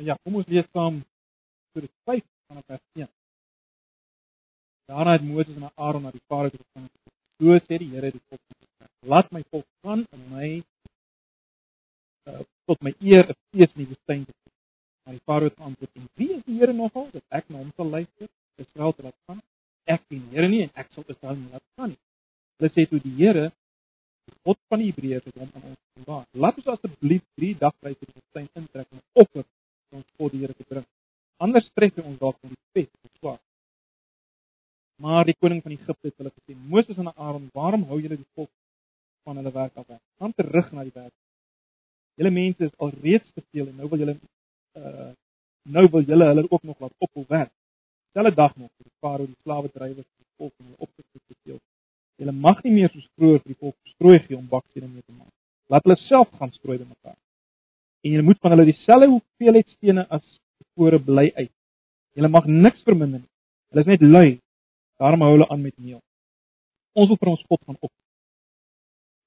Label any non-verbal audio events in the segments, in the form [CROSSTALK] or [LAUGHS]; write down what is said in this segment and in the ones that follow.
Nou ja, kom ons lees saam Eksodus 5 vanaf vers 1. Daarna het Moses en Aaron na die Farao toe gegaan. So sê die Here die volk: "Laat my volk gaan en my uh, tot my eer 'n fees in die woestyn te hou." Maar die Farao het antwoord: "Wie is die Here nogal dat ek na hom sal luister? Israel te laat gaan? Ek ken die Here nie en ek sal Israel nie laat gaan nie." Hulle sê toe die Here God van die Hebreërs het hom aan ons gewaar. Laat ons asseblief 3 dagreise die woestyn intrek en offer vir ons God die Here te bring. Anders tref hy ons dalk met die pes of swaard. Maar die koning van Egipte het hulle gesê: "Moses en Aaron, waarom hou julle die volk van hulle werk af? Gaan terug na die werk. Julle mense is al reeds te veel en nou wil julle uh nou wil julle hulle ook nog laat ophou werk. Selfe dag nog vir farao die slawe drywers die volk en hulle opgesit te veel. Julle mag nie meer so strooi vir die volk strooi gee om bakstene mee te maak. Laat hulle self gaan strooi by mekaar. En julle moet van hulle dieselfde hoeveelheid stene as tevore bly uit. Julle mag niks verminder nie. Hulle is net lui Daarom hou hulle aan met meel. Ons wil vir ons God gaan op.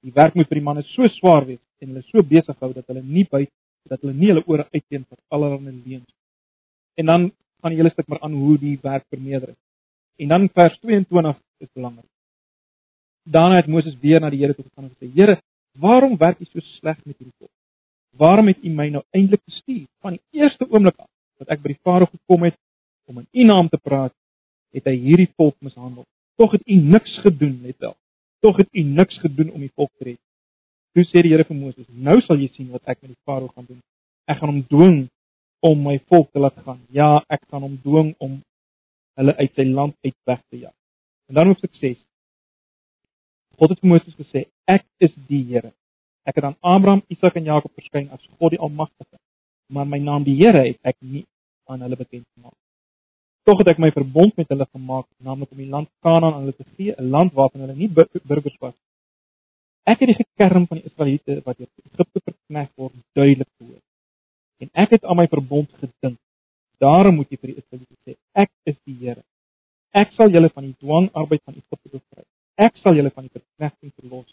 Die werk moet vir die manne so swaar wees en hulle so besig hou dat hulle nie by dat hulle nie hulle ore uitteen vir allerlei leuns. En dan gaan die hele stuk maar aan hoe die werk vermeerder is. En dan vers 22 is belangrik. Daarna het Moses weer na die Here toe gegaan en gesê: "Here, waarom werk U so sleg met hierdie volk? Waarom het U my nou eintlik gestuur van die eerste oomblik af dat ek by die Farao gekom het om in U naam te praat het hy hierdie volk mishandel. Tog het u niks gedoen, net wel. Tog het u niks gedoen om die volk te red. Toe sê die Here vir Moses: "Nou sal jy sien wat ek met die Farao gaan doen. Ek gaan hom dwing om my volk te laat gaan. Ja, ek gaan hom dwing om hulle uit sy land uit weg te jaag." En dan hoofstuk 6. God het vir Moses gesê: "Ek is die Here. Ek het aan Abraham, Isak en Jakob verskyn as God die Almagtige, maar my naam die Here het ek nie aan hulle bekend gemaak Tog het ek my verbond met hulle gemaak, naamlik om die land Kanaan aan hulle te gee, 'n land waarvan hulle nie burgers was. Ek het die gekerm van die Israeliete wat in Egipte verkneg word, duidelik gehoor. En ek het aan my verbond gedink. Daarom moet jy vir die Israeliete sê, ek is die Here. Ek sal julle van die dwangarbeid van Egipte bevry. Ek sal julle van die verknegting verlos.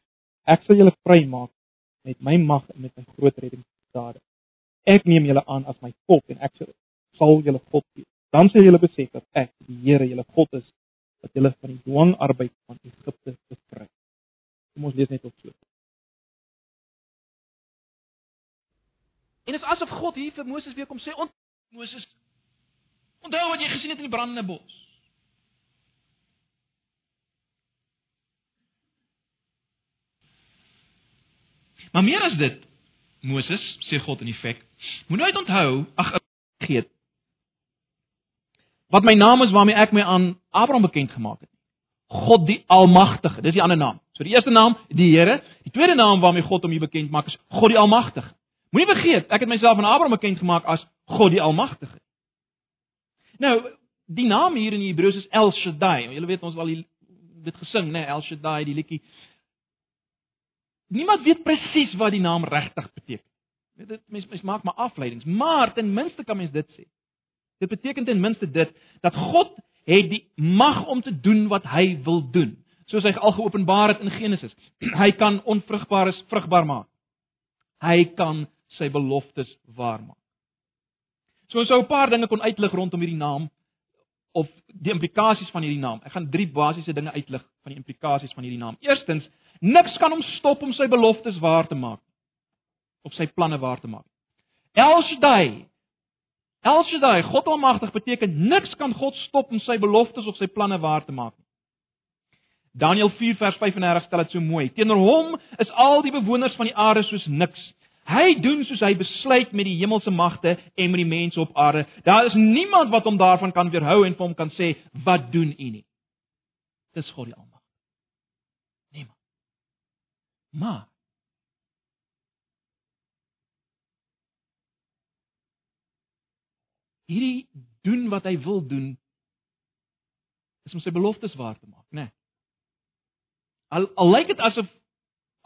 Ek sal julle vrymaak met my mag en met my groot reddingsdade. Ek neem julle aan as my volk en ek sal julle God wees dan sal julle besef dat ek die Here julle God is wat julle van die dwangarbeid van Egipte bevry. Kom ons lees net op so. En dit is asof God hier vir Moses weer kom sê, "Ont Moses, onthou wat jy gesien het in die brandende bos." Maar meer as dit, Moses, sê God in effek, moet nooit onthou, ag, vergeet wat my naam is waarmee ek my aan Abraham bekend gemaak het. God die Almagtige. Dis die ander naam. So die eerste naam, die Here. Die tweede naam waarmee God hom hier bekend maak is God die Almagtige. Moenie vergeet, ek het myself aan Abraham bekend gemaak as God die Almagtige. Nou, die naam hier in die Hebreëus is El Shaddai. Julle weet ons al dit gesing, né, nee, El Shaddai, die liedjie. Niemand weet presies wat die naam regtig beteken. Dit mens mens maak maar afleidings, maar ten minste kan mens dit sê. Dit beteken ten minste dit dat God het die mag om te doen wat hy wil doen, soos hy al geopenbaar het in Genesis. [CLEARS THROAT] Hy kan onvrugbares vrugbaar maak. Hy kan sy beloftes waarmaak. So ons sou 'n paar dinge kon uitlig rondom hierdie naam of die implikasies van hierdie naam. Ek gaan drie basiese dinge uitlig van die implikasies van hierdie naam. Eerstens, niks kan hom stop om sy beloftes waar te maak of sy planne waar te maak. El Shaddai, El Shaddai, God Almagtig beteken niks kan God stop om sy beloftes of sy planne waar te maak nie. Daniël 4 vers 35 stel dit so mooi. Teenoor hom is al die bewoners van die aarde soos niks. Hy doen soos hy besluit met die hemelse magte en met die mense op aarde. Daar is niemand wat hom daarvan kan weerhou en vir hom kan sê, "Wat doen u nie?" Dis God die Almagtige. Maar hierdie doen wat hy wil doen is om sy beloftes waar te maak, né? Nee. Al al lyk dit asof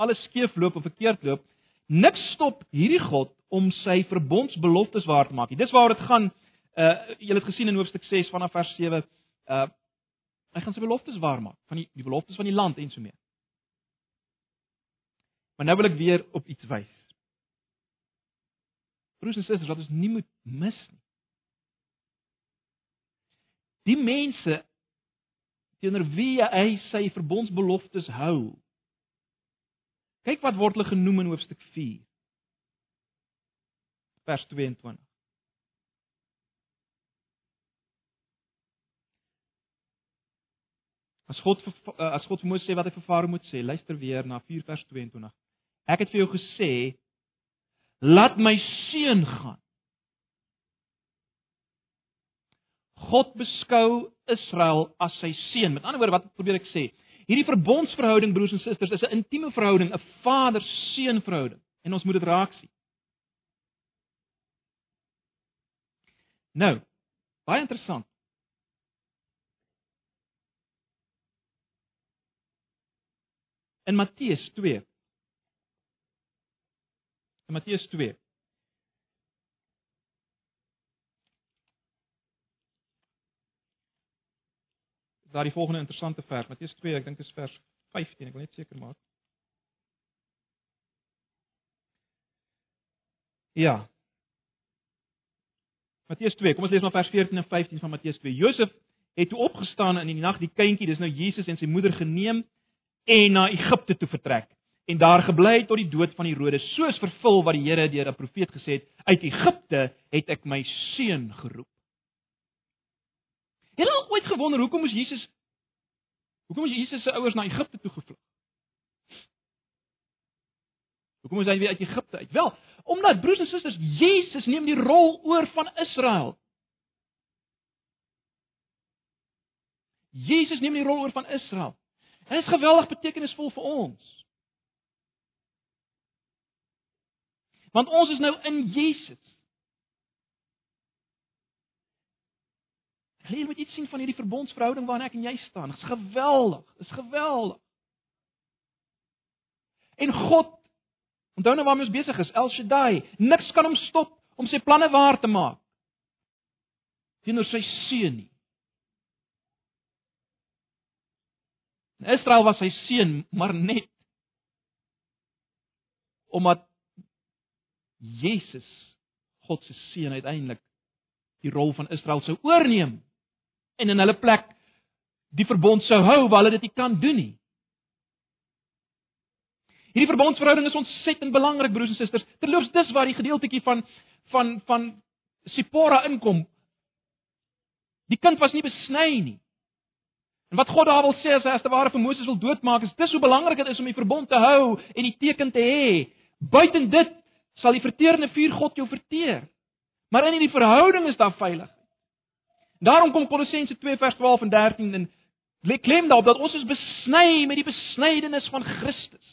alles skeefloop of verkeerd loop, niks stop hierdie God om sy verbondsbeloftes waar te maak nie. Dis waaroor dit gaan. Uh julle het gesien in hoofstuk 6 vanaf vers 7, uh hy gaan sy beloftes waar maak van die die beloftes van die land en so meer. Maar nou wil ek weer op iets wys. broers en susters, wat ons nie moet mis nie. Die mense teenoor wie hy sy verbondsbeloftes hou. Kyk wat word hulle genoem in hoofstuk 4. Vers 22. As God eh, as God vir Moses sê wat hy vir Farao moet sê, luister weer na 4 vers 22. Ek het vir jou gesê, laat my seun gaan. God beskou Israel as sy seun. Met ander woorde, wat probeer ek sê? Hierdie verbondsverhouding broers en susters is 'n intieme verhouding, 'n vader-seun verhouding en ons moet dit raak sien. Nou, baie interessant. In Matteus 2. Matteus 2. Daar die volgende interessante vers, Matteus 2, ek dink dit is vers 15, ek wil net seker maak. Ja. Matteus 2, kom ons lees maar vers 14 en 15 van Matteus 2. Josef het toe opgestaan in die nag die kindjie, dis nou Jesus en sy moeder geneem en na Egipte toe vertrek en daar gebly tot die dood van Herodes soos vervul wat die Here deur 'n profeet gesê het uit Egipte het ek my seun geroep. Het jy ooit gewonder hoekom moes Jesus hoekom moes Jesus se ouers na Egipte toe gevlug? Hoekom moes hy weer uit Egipte uit? Wel, omdat broers en susters, Jesus neem die rol oor van Israel. Jesus neem die rol oor van Israel. Dit is geweldig betekenisvol vir ons. Want ons is nou in Jesus. Jy moet iets sien van hierdie verbondsverhouding waarin ek en jy staan. Dit is geweldig. Dit is geweldig. En God Onthou nou waarmee ons besig is, El Shaddai. Niks kan hom stop om sy planne waar te maak. Teenoor sy seun nie. Israel was sy seun, maar net omdat Jesus God se seun uiteindelik die rol van Israel sou oorneem en in hulle plek die verbond sou hou waar hulle dit nie kan doen nie. Hierdie verbondsverhouding is ontsettend belangrik broers en susters. Terloops dis waar die gedeeltjie van van van Sipora inkom. Die kind was nie besny nie. En wat God daar wil sê as hy as te ware vir Moses wil doodmaak, is dis hoe belangrik dit is om die verbond te hou en die teken te hê. Buiten dit sal die verteerende vuur God jou verteer. Maar in hierdie verhouding is daar veiligheid. Daarom kom Kolossense 2 vers 12 en 13 en lê klem daarop dat ons is besny met die besnydenis van Christus.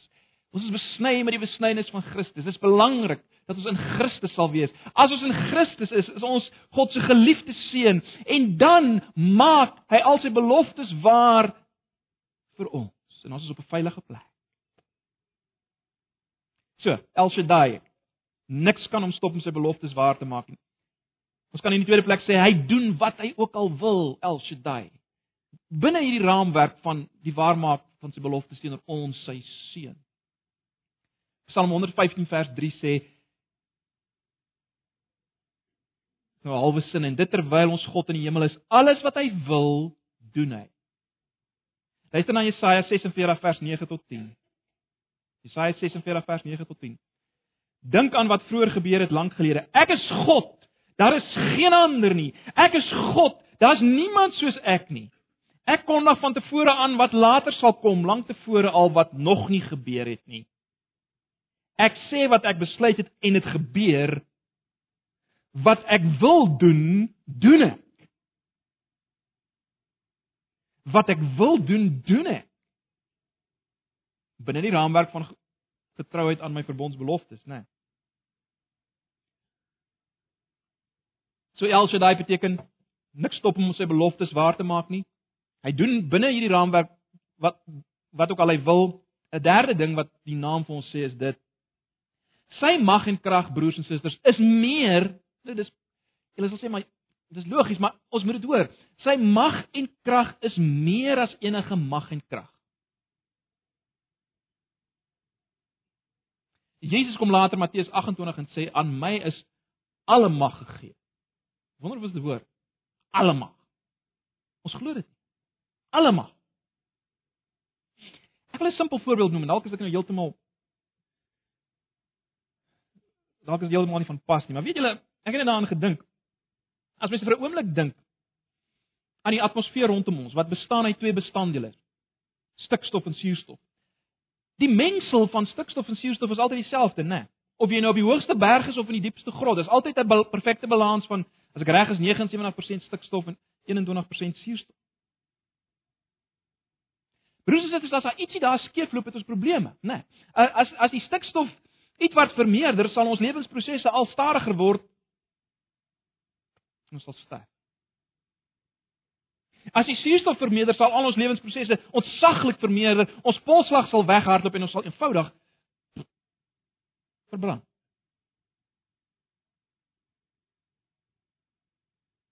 Ons is besny met die besnydenis van Christus. Dit is belangrik dat ons in Christus sal wees. As ons in Christus is, is ons God se geliefde seun en dan maak hy al sy beloftes waar vir ons en ons is op 'n veilige plek. So, El Shaddai. Niks kan hom stop om sy beloftes waar te maak nie. Ons kan in die tweede plek sê hy doen wat hy ook al wil, El Shaddai. Binne hierdie raamwerk van die waarmaak van sy beloftes teenoor ons sy seun. Psalm 115 vers 3 sê nou halwe sin en dit terwyl ons God in die hemel is, alles wat hy wil, doen hy. Luister na Jesaja 46 vers 9 tot 10. Jesaja 46 vers 9 tot 10. Dink aan wat vroeër gebeur het lank gelede. Ek is God. Daar is geen ander nie. Ek is God. Daar's niemand soos ek nie. Ek kondig van tevore aan wat later sal kom, lank tevore al wat nog nie gebeur het nie. Ek sê wat ek besluit het en dit gebeur wat ek wil doen, doen ek. Wat ek wil doen, doen ek. Binne die raamwerk van getrouheid aan my verbondsbeloftes, né? Nee. So El Shaddai beteken niks stop hom om sy beloftes waar te maak nie. Hy doen binne hierdie raamwerk wat wat ook al hy wil. 'n Derde ding wat die naam vir ons sê is dit sy mag en krag broers en susters is meer Nou dis julle sal sê maar dis logies, maar ons moet dit hoor. Sy mag en krag is meer as enige mag en krag. Jesus kom later Matteus 28 en sê aan my is alle mag gegee. Wonder of dit hoor. Alle mag. Ons glo dit. Alle mag. Ek wil 'n simpel voorbeeld noem en dalk is ek nou heeltemal dalk is dit heeltemal nie van pas nie, maar weet julle, ek het daaraan gedink. As mens vir 'n oomblik dink aan die atmosfeer rondom ons wat bestaan uit twee bestanddele, stikstof en suurstof. Die mengsel van stikstof en suurstof is altyd dieselfde, né? Of jy nou op die hoogste berg is of in die diepste grot, dis altyd 'n perfekte balans van as ek reg is 79% stikstof en 21% suurstof. Broers en susters, as daar ietsie daar skeefloop, het ons probleme, né? As as die stikstof iets wat vermeerder, sal ons lewensprosesse al stadiger word. Ons sal sterf. As die suurstof vermeerder, sal al ons lewensprosesse ontsaglik vermeerder. Ons polslag sal weghardloop en ons sal eenvoudig verbrand.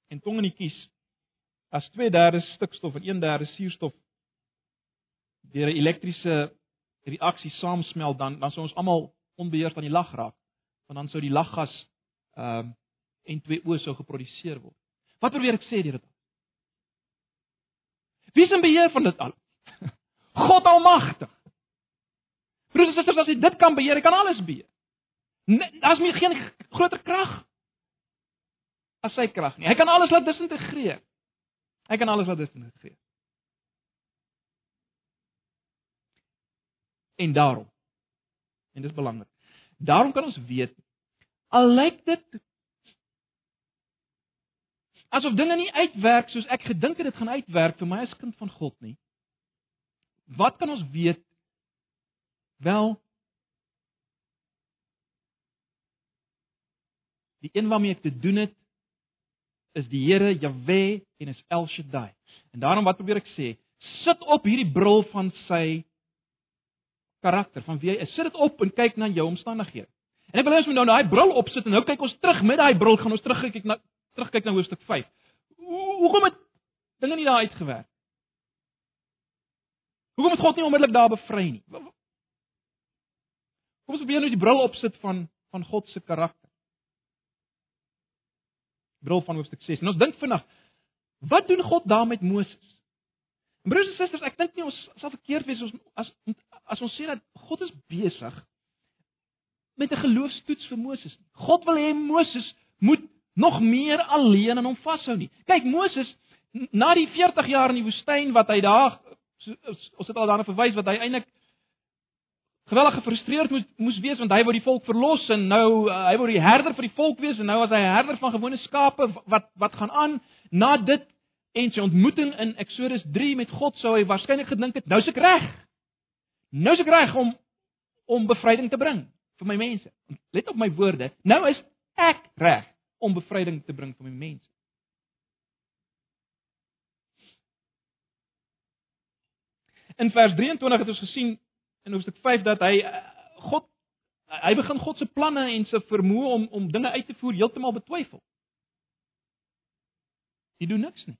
En tong in die kies as 2/3 stikstof en 1/3 suurstof deur 'n elektriese reaksie saamsmelt dan dan sou ons almal onbeheers aan die lag raak. Want dan sou die laggas ehm um, N2O sou geproduseer word. Wat probeer ek sê deur dit? Wie is in beheer van dit al? [LAUGHS] God Almagtig. Broers en susters, as hy dit kan beheer, hy kan alles beheer. Daar's nie geen groter krag as sy krag nie. Hy kan alles laat disintegreer. Hy kan alles laat disintegreer. En daarom en dis belangrik. Daarom kan ons weet al lyk dit asof dinge nie uitwerk soos ek gedink het dit gaan uitwerk vir my as kind van God nie. Wat kan ons weet? Wel Die een waarmee ek te doen het is die Here Jahwe en is El Shaddai. En daarom wat probeer ek sê? Sit op hierdie bril van sy karakter, van wie hy is. Sit dit op en kyk na jou omstandighede. En ek wil hê ons moet nou daai bril opsit en nou kyk ons terug met daai bril gaan ons terugkyk na terugkyk na hoofstuk 5. Hoekom het dinge nie daar uitgewerk? Hoekom het God nie onmiddellik daar bevry nie? Kom ons probeer nou die bril opsit van van God se karakter. Bril van hoofstuk 6. En ons dink vinnig, wat doen God daar met Moses? En broers en susters, ek dink nie ons sal verkeerd wees as as as ons sê dat God is besig met 'n geloofstoets vir Moses. God wil hê Moses moet nog meer alleen aan hom vashou nie. Kyk, Moses na die 40 jaar in die woestyn wat hy daar ons het al daarna verwys wat hy eintlik geweldig gefrustreerd moes moes wees want hy wou die volk verlos en nou uh, hy wou die herder vir die volk wees en nou as hy 'n herder van gewone skape wat wat gaan aan. Na dit en sy ontmoeting in Eksodus 3 met God sou hy waarskynlik gedink het nou is ek reg. Nou is ek reg om om bevryding te bring vir my mense. Let op my woorde. Nou is ek reg om bevryding te bring vir my mense. In vers 23 het ons gesien in hoofstuk 5 dat hy eh, God hy begin God se planne en se vermoë om om dinge uit te voer heeltemal betwyfel. Hy doen niks nie.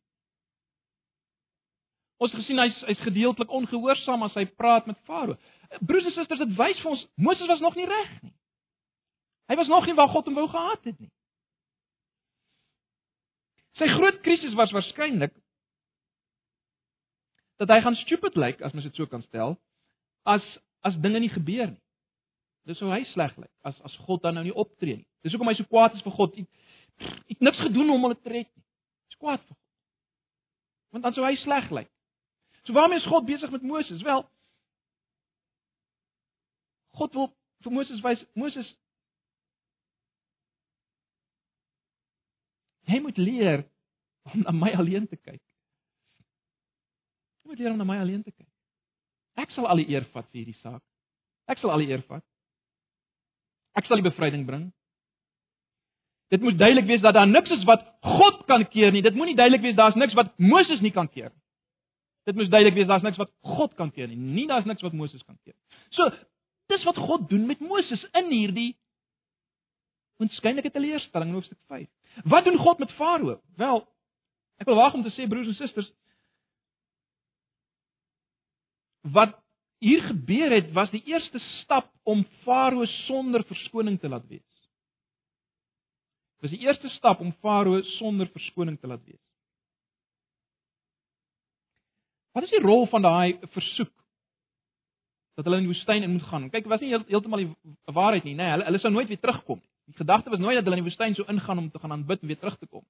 Ons gesien hy's hy's gedeeltelik ongehoorsaam as hy praat met Farao. Broers en susters, dit wys vir ons Moses was nog nie reg nie. Hy was nog nie waar God hom wou gehad het nie. Sy groot krisis was waarskynlik dat hy gaan stupid lyk like, as mens dit so kan stel as as dinge nie gebeur nie. Dis hoe hy sleg lyk like, as as God dan nou nie optree nie. Dis hoekom hy so kwaad is vir God. Hy het niks gedoen om hulle te red nie. Hy's kwaad vir God. Want dan sou hy sleg lyk. Like. So waarmee is God besig met Moses? Wel God wil vir Moses wys Moses Jy moet leer om na my alleen te kyk. Jy moet leer om na my alleen te kyk. Ek sal al die eer vat vir hierdie saak. Ek sal al die eer vat. Ek sal die bevryding bring. Dit moet duidelik wees dat daar niks is wat God kan keer nie. Dit moenie duidelik wees daar's niks wat Moses nie kan keer nie. Dit moet duidelik wees daar's niks wat God kan keer nie. Nie daar's niks wat Moses kan keer. So, dis wat God doen met Moses in hierdie onskynlike teleurstelling in hoofstuk 5. Wat doen God met Farao? Wel, ek wil waag om te sê broers en susters, wat hier gebeur het was die eerste stap om Farao sonder verskoning te laat wees. was die eerste stap om Farao sonder verskoning te laat wees. Wat is die rol van daai versoek dat hulle in die woestyn moet gaan? Kyk, dit was nie heeltemal die waarheid nie, nê. Nee, hulle hulle sou nooit weer terugkom nie. Die gedagte was nooit dat hulle in die woestyn sou ingaan om te gaan aanbid en weer terug te kom.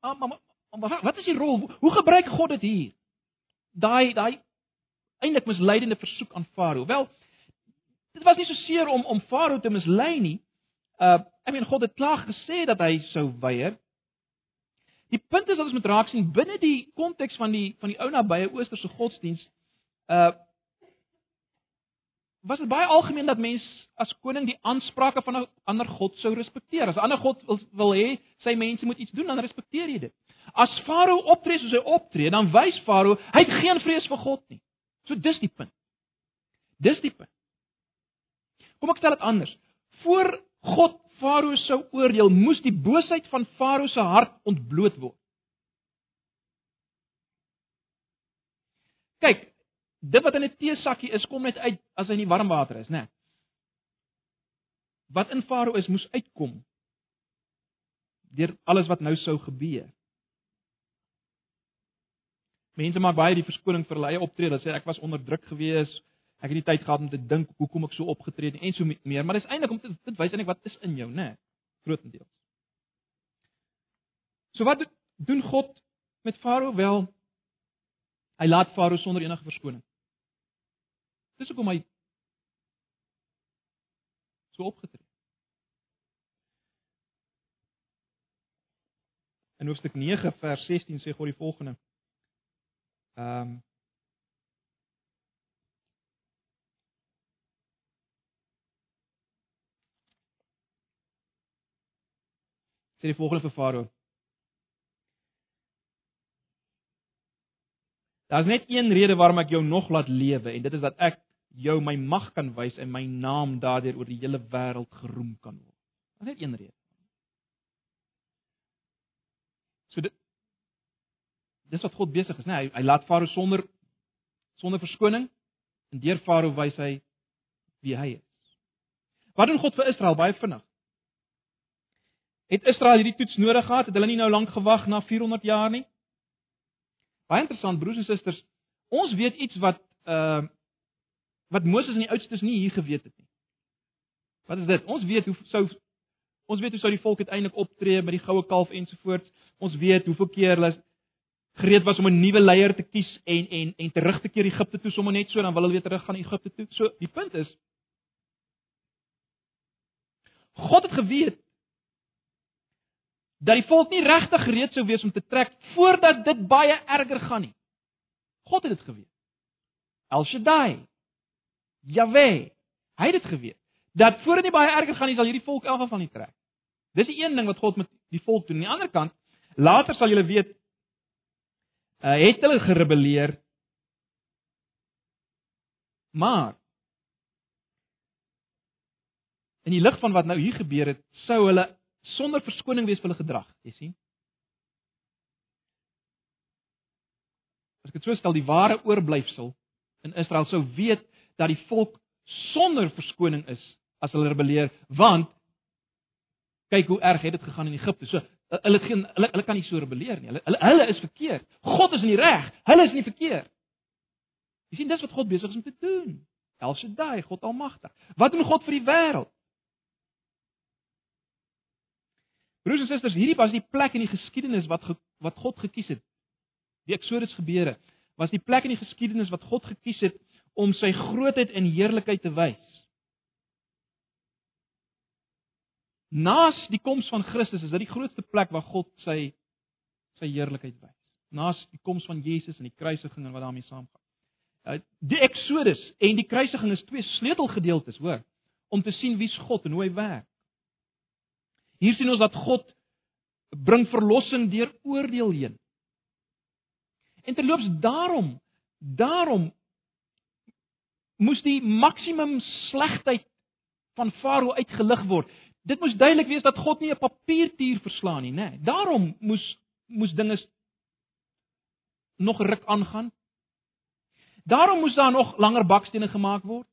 Maar maar, maar wat is die rol? Hoe gebruik God dit hier? Daai daai eintlik misleidende versoek aan Farao. Wel, dit was nie so seer om om Farao te mislei nie. Uh, ek meen God het klaar gesê dat hy sou weier. Die punt is dat ons moet raak sien binne die konteks van die van die ou nabye oosterse godsdiens, uh was dit baie algemeen dat mens as koning die aansprake van 'n ander god sou respekteer. As 'n ander god wil, wil hê sy mense moet iets doen, dan respekteer jy dit. As Farao optree soos hy optree, dan wys Farao hy het geen vrees vir God nie. So dis die punt. Dis die punt. Kom ek stel dit anders. Voor God Farao sou oordeel, moes die boosheid van Farao se hart ontbloot word. Kyk, dit wat in 'n teesakkie is, kom net uit as hy in die warm water is, né? Nee. Wat in Farao is, moes uitkom deur alles wat nou sou gebeur. Mense maak baie die verskoning vir hulle eie optrede, sê ek was onder druk gewees, ek het nie tyd gehad om te dink hoekom ek so opgetree het en so meer, maar dis eintlik om te dit wys eintlik wat is in jou, né? Grootendeels. So wat doen God met Farao wel? Hy laat Farao sonder enige verskoning. Dis hoekom hy so opgetree. In hoofstuk 9 vers 16 sê God die volgende: Ehm um, sê die volgende vir Farao. Daar's net een rede waarom ek jou nog laat lewe en dit is dat ek jou my mag kan wys en my naam daardeur oor die hele wêreld geroem kan word. Daar's net een rede. So dit dis wat God besig is, né? Nee, hy, hy laat Farao sonder sonder verskoning en deur Farao wys hy wie hy is. Wat doen God vir Israel baie vinnig? Het Israel hierdie toets nodig gehad? Het hulle nie nou lank gewag na 400 jaar nie? Baie interessant broers en susters. Ons weet iets wat ehm uh, wat Moses en die oudstes nie hier geweet het nie. Wat is dit? Ons weet hoe sou ons weet hoe sou die volk uiteindelik optree met die goue kalf ensovoorts. Ons weet hoeveel keer hulle gereed was om 'n nuwe leier te kies en en en terug te keer Egipte toe sommer net so dan wil hulle weer terug gaan Egipte toe. So die punt is God het geweet dat die volk nie regtig gereed sou wees om te trek voordat dit baie erger gaan nie. God het dit geweet. El Shaddai. Yahweh. Hy het dit geweet dat voordat dit baie erger gaan nie sal hierdie volk elk geval nie trek. Dis die een ding wat God met die volk doen. Aan die ander kant, later sal julle weet uh, het hulle gerebelleer. Maar in die lig van wat nou hier gebeur het, sou hulle sonder verskoning wees vir hulle gedrag, jy sien? As ek dit so stel, die ware oorblyfsel in Israel sou weet dat die volk sonder verskoning is as hulle rebelleer, want kyk hoe erg het dit gegaan in Egipte. So hulle geen hulle hulle kan nie so rebelleer nie. Hulle hulle hulle is verkeerd. God is in die reg. Hulle is nie verkeerd. Jy sien dis wat God besig is om te doen. El Shaddai, God Almagtig. Wat doen God vir die wêreld? Broers en susters, hierdie was die plek in die geskiedenis wat ge, wat God gekies het. Die Exodus gebeure was die plek in die geskiedenis wat God gekies het om sy grootheid en heerlikheid te wys. Naas die koms van Christus is dit die grootste plek waar God sy sy heerlikheid wys. Naas die koms van Jesus en die kruisiging en wat daarmee saamgaan. Uh, die Exodus en die kruisiging is twee sleutelgedeeltes, hoor, om te sien wie's God en hoe hy werk. Hier sien ons dat God bring verlossing deur oordeel heen. En terloops daarom, daarom moes die maksimum slegheid van Farao uitgelig word dit moes duidelik wees dat God nie 'n papiertier verslaan nie, nê. Nee. Daarom moes moes dinge nog ruk aangaan. Daarom moes daar nog langer bakstene gemaak word.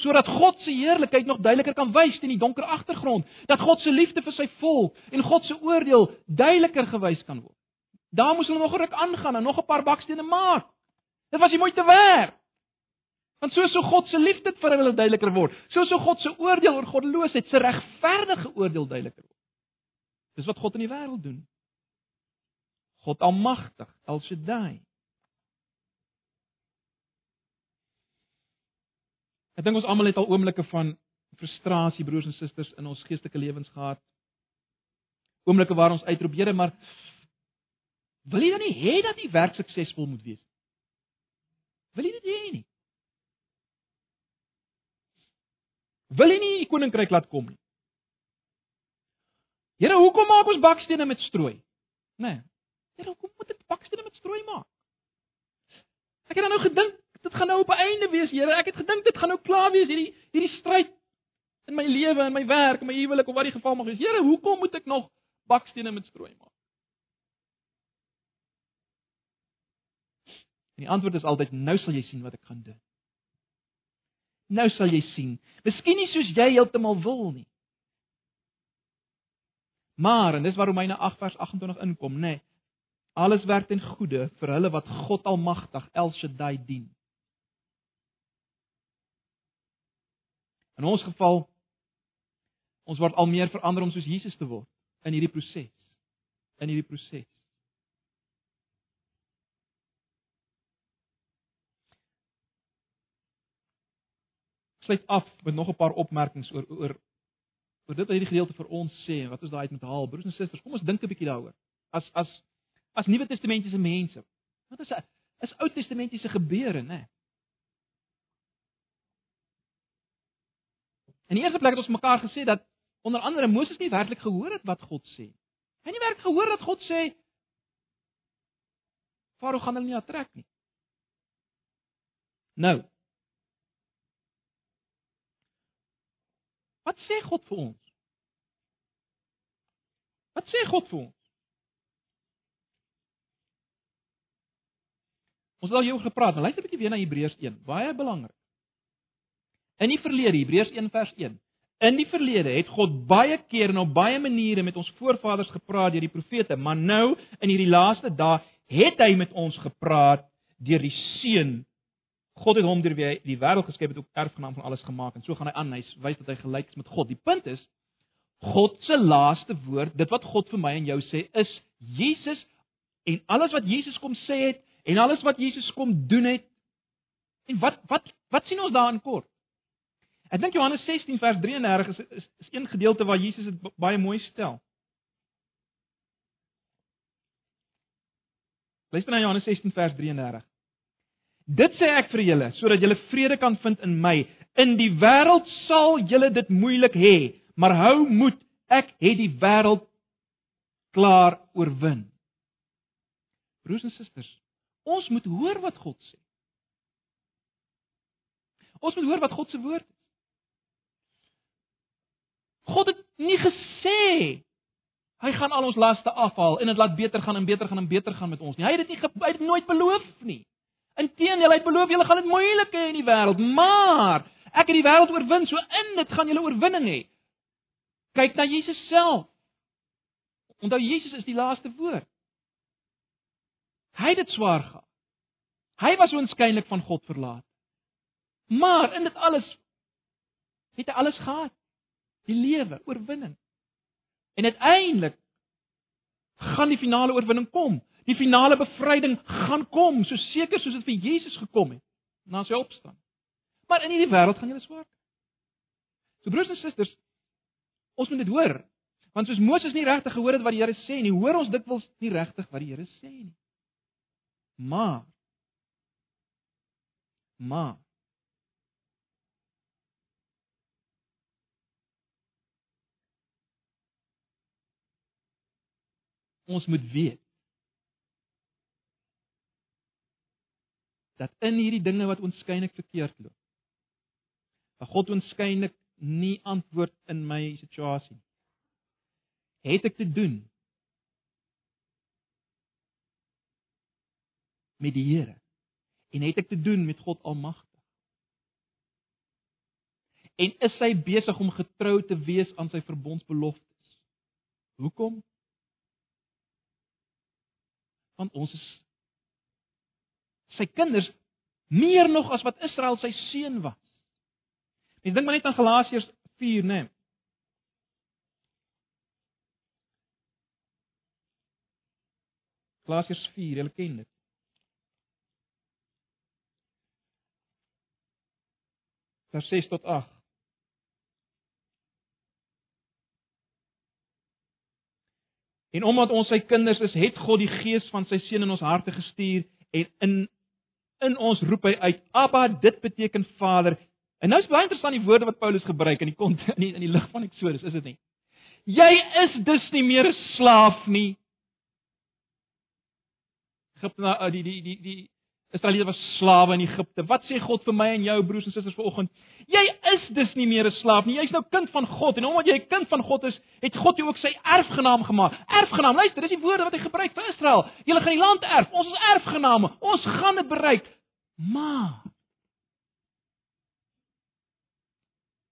sodat God se heerlikheid nog duideliker kan wys teen die donker agtergrond, dat God se liefde vir sy volk en God se oordeel duideliker gewys kan word. Daar moes hulle nog ruk aangaan en nog 'n paar bakstene maak. Dit was nie moeite werd. Want soos so God se liefde vir hulle duideliker word, so so God se oordeel oor goddeloosheid, se regverdige oordeel duideliker word. Dis wat God in die wêreld doen. God almagtig, El Shaddai. Ek dink ons almal het al oomblikke van frustrasie broers en susters in ons geestelike lewens gehad. Oomblikke waar ons uitroep, Here, maar wil jy dan nie hê dat u werk suksesvol moet wees nie? Wil jy dit hê nie? Wil jy nie die koninkryk laat kom nie? Here, hoekom maak ons bakstene met strooi? Né? Nee. Here, hoekom moet ek bakstene met strooi maak? Ek het nou gedink dit gaan nou op 'n einde wees, Here. Ek het gedink dit gaan nou klaar wees hierdie hierdie stryd in my lewe en my werk en my huwelik of wat die geval mag wees. Here, hoekom moet ek nog bakstene met strooi maak? En die antwoord is altyd nou sal jy sien wat ek gaan doen. Nou sal jy sien. Miskien nie soos jy heeltemal wil nie. Maar en dis waar Romeine 8 vers 28 inkom, nê. Nee, alles werk ten goeie vir hulle wat God Almagtig El Shaddai dien. In ons geval ons word al meer verander om soos Jesus te word in hierdie proses. In hierdie proses. Sluit af met nog 'n paar opmerkings oor oor oor dit wat hierdie gedeelte vir ons sê en wat ons daai uit moet haal. Broers en susters, kom ons dink 'n bietjie daaroor. As as as Nuwe Testamentiese mense. Wat is 'n is Ou Testamentiese gebeure, né? Nee? In die eerste plek het ons mekaar gesê dat onder andere Moses nie werklik gehoor het wat God sê. Hy het nie werklik gehoor dat God sê Farao gaan hulle nie aantrek nie. Nou. Wat sê God vir ons? Wat sê God vir ons? Ons het al hier gepraat, maar luister 'n bietjie weer na Hebreërs 1, baie belangrik. In die verlede, Hebreërs 1 vers 1. In die verlede het God baie keer en op baie maniere met ons voorvaders gepraat deur die profete, maar nou in hierdie laaste dae het hy met ons gepraat deur die seun. God het hom deur wie hy die wêreld geskep het ook erfgenaam van alles gemaak en so gaan hy aan, hy wys dat hy gelyk is met God. Die punt is God se laaste woord, dit wat God vir my en jou sê, is Jesus en alles wat Jesus kom sê het en alles wat Jesus kom doen het. En wat wat wat sien ons daarin kort? Ek dink Johannes 16 vers 33 is is, is een gedeelte waar Jesus dit baie mooi stel. Luister na Johannes 16 vers 33. Dit sê ek vir julle sodat julle vrede kan vind in my. In die wêreld sal julle dit moeilik hê, maar hou moed, ek het die wêreld klaar oorwin. Broers en susters, ons moet hoor wat God sê. Ons moet hoor wat God se woord is. God het nie gesê hy gaan al ons laste afhaal en dit laat beter gaan en beter gaan en beter gaan met ons nie. Hy het dit nie hy het nooit beloof nie. Inteendeel, hy het beloof julle gaan dit moeilik hê in die wêreld, maar ek het die wêreld oorwin, so in dit gaan julle oorwinning hê. Kyk na Jesus self. Onthou Jesus is die laaste woord. Hy het dit swaar gehad. Hy was oënskynlik van God verlaat. Maar in dit alles het hy alles gehad die lewe, oorwinning. En uiteindelik gaan die finale oorwinning kom. Die finale bevryding gaan kom, so seker soos dit vir Jesus gekom het na sy opstaan. Maar in hierdie wêreld gaan jy swaar. So broers en susters, ons moet dit hoor. Want soos Moses nie regtig gehoor het wat die Here sê nie, hoor ons dikwels nie regtig wat die Here sê nie. Maar maar ons moet weet dat in hierdie dinge wat oënskynlik verkeerd loop, dat God oënskynlik nie antwoord in my situasie nie. Het ek te doen met die Here en het ek te doen met God Almagtig. En is hy besig om getrou te wees aan sy verbondsbeloftes? Hoekom? Want ons is sy kinders meer nog as wat Israel sy seun was. Mens dink maar net aan Galasiërs 4, né? Nee. Galasiërs 4, julle ken dit. Vers 6 tot 8. En omdat ons sy kinders is, het God die gees van sy seun in ons harte gestuur en in in ons roep hy uit Abba, dit beteken Vader. En nou is baie interessant die woorde wat Paulus gebruik in die kont [LAUGHS] in die, in die lig van Eksodus, is dit nie? Jy is dus nie meer 'n slaaf nie. Egipte eh, die die die die Israeliete was slawe in Egipte. Wat sê God vir my en jou broers en susters vanoggend? Jy is dus nie meer 'n slaaf nie. Jy's nou kind van God en omdat jy 'n kind van God is, het God jou ook sy erfgenaam gemaak. Erfgenaam. Luister, dis die woorde wat hy gebruik vir Israel. Julle gaan die land erf. Ons is erfgename. Ons gaan dit bereik. Maar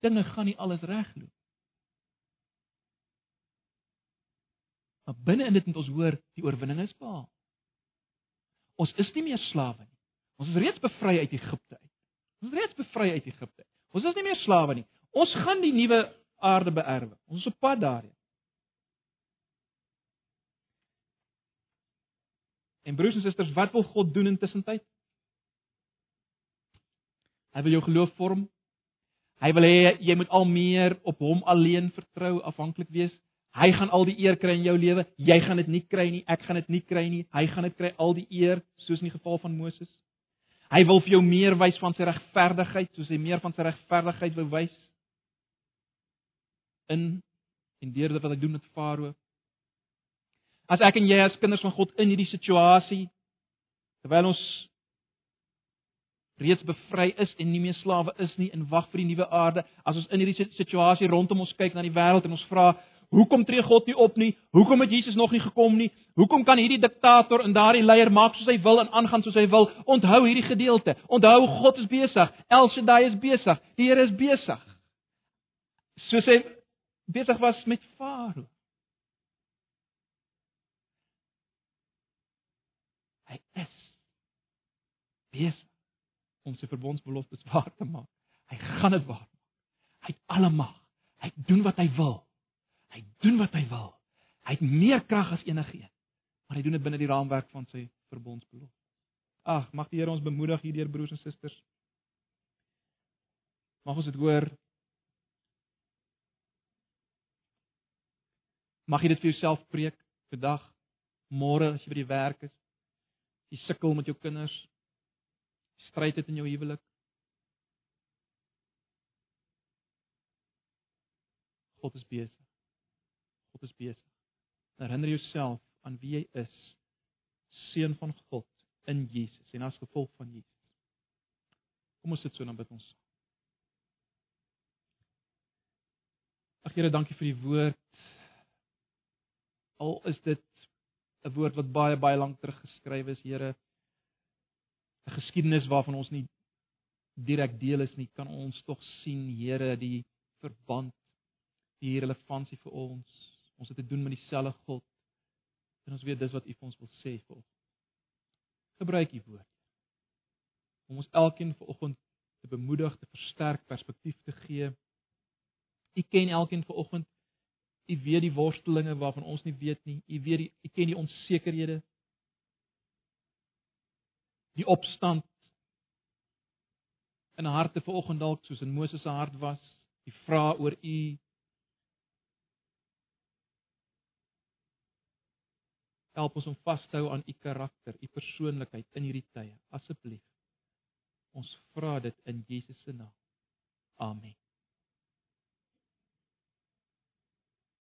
dinge gaan nie alles regloop. Maar binne in dit moet ons hoor die oorwinning is behaal. Ons is nie meer slawe nie. Ons is reeds bevry uit Egipte uit. Ons is reeds bevry uit Egipte. Ons is nie meer slawe nie. Ons gaan die nuwe aarde beerwe. Ons is op pad daarheen. En broers en susters, wat wil God doen intussen tyd? Hy wil jou geloof vorm. Hy wil hê jy moet al meer op hom alleen vertrou, afhanklik wees. Hy gaan al die eer kry in jou lewe. Jy gaan dit nie kry nie. Ek gaan dit nie kry nie. Hy gaan dit kry al die eer, soos in die geval van Moses. Hy wil vir jou meer wys van sy regverdigheid, soos hy meer van sy regverdigheid wou wys in en deur dit wat hy doen met Farao. As ek en jy as kinders van God in hierdie situasie terwyl ons reeds bevry is en nie meer slawe is nie en wag vir die nuwe aarde, as ons in hierdie situasie rondom ons kyk na die wêreld en ons vra, Hoekom tree God nie op nie? Hoekom het Jesus nog nie gekom nie? Hoekom kan hierdie diktator en daardie leier maak soos hy wil en aangaan soos hy wil? Onthou hierdie gedeelte. Onthou God is besig. El Shaddai is besig. Die Here is besig. Soos hy besig was met Farao. Hy is besig om sy verbondsbeloftes waar te maak. Hy gaan dit waar maak. Hy het alle mag. Hy doen wat hy wil. Doen wat hy wil. Hy het meer krag as enigiets. Maar hy doen dit binne die raamwerk van sy verbondsbelofte. Ag, mag die Here ons bemoedig hierdeur broers en susters. Mag ons dit hoor. Mag jy dit vir jouself preek vandag, môre as jy by die werk is. Jy sukkel met jou kinders. Stryd dit in jou huwelik. God is besig. God is besig. Herinner jouself aan wie jy is. Seun van God in Jesus en as gevolg van Jesus. Kom ons sit so en dan bid ons. Ag Here, dankie vir die woord. Al is dit 'n woord wat baie baie lank terug geskryf is, Here. 'n Geskiedenis waarvan ons nie direk deel is nie, kan ons tog sien, Here, die verband, die relevantie vir ons. Ons het te doen met dieselfde God. En ons weet dis wat U vir ons wil sê vir. Gebruik U woord. Om ons elkeen vanoggend te bemoedig, te versterk, perspektief te gee. U ken elkeen vanoggend. U weet die worstelinge waarvan ons nie weet nie. U weet die U ken die onsekerhede. Die opstand in harte vanoggend dalk soos in Moses se hart was, die vrae oor U Help ons om vas te hou aan u karakter, u persoonlikheid in hierdie tye, asseblief. Ons vra dit in Jesus se naam. Amen.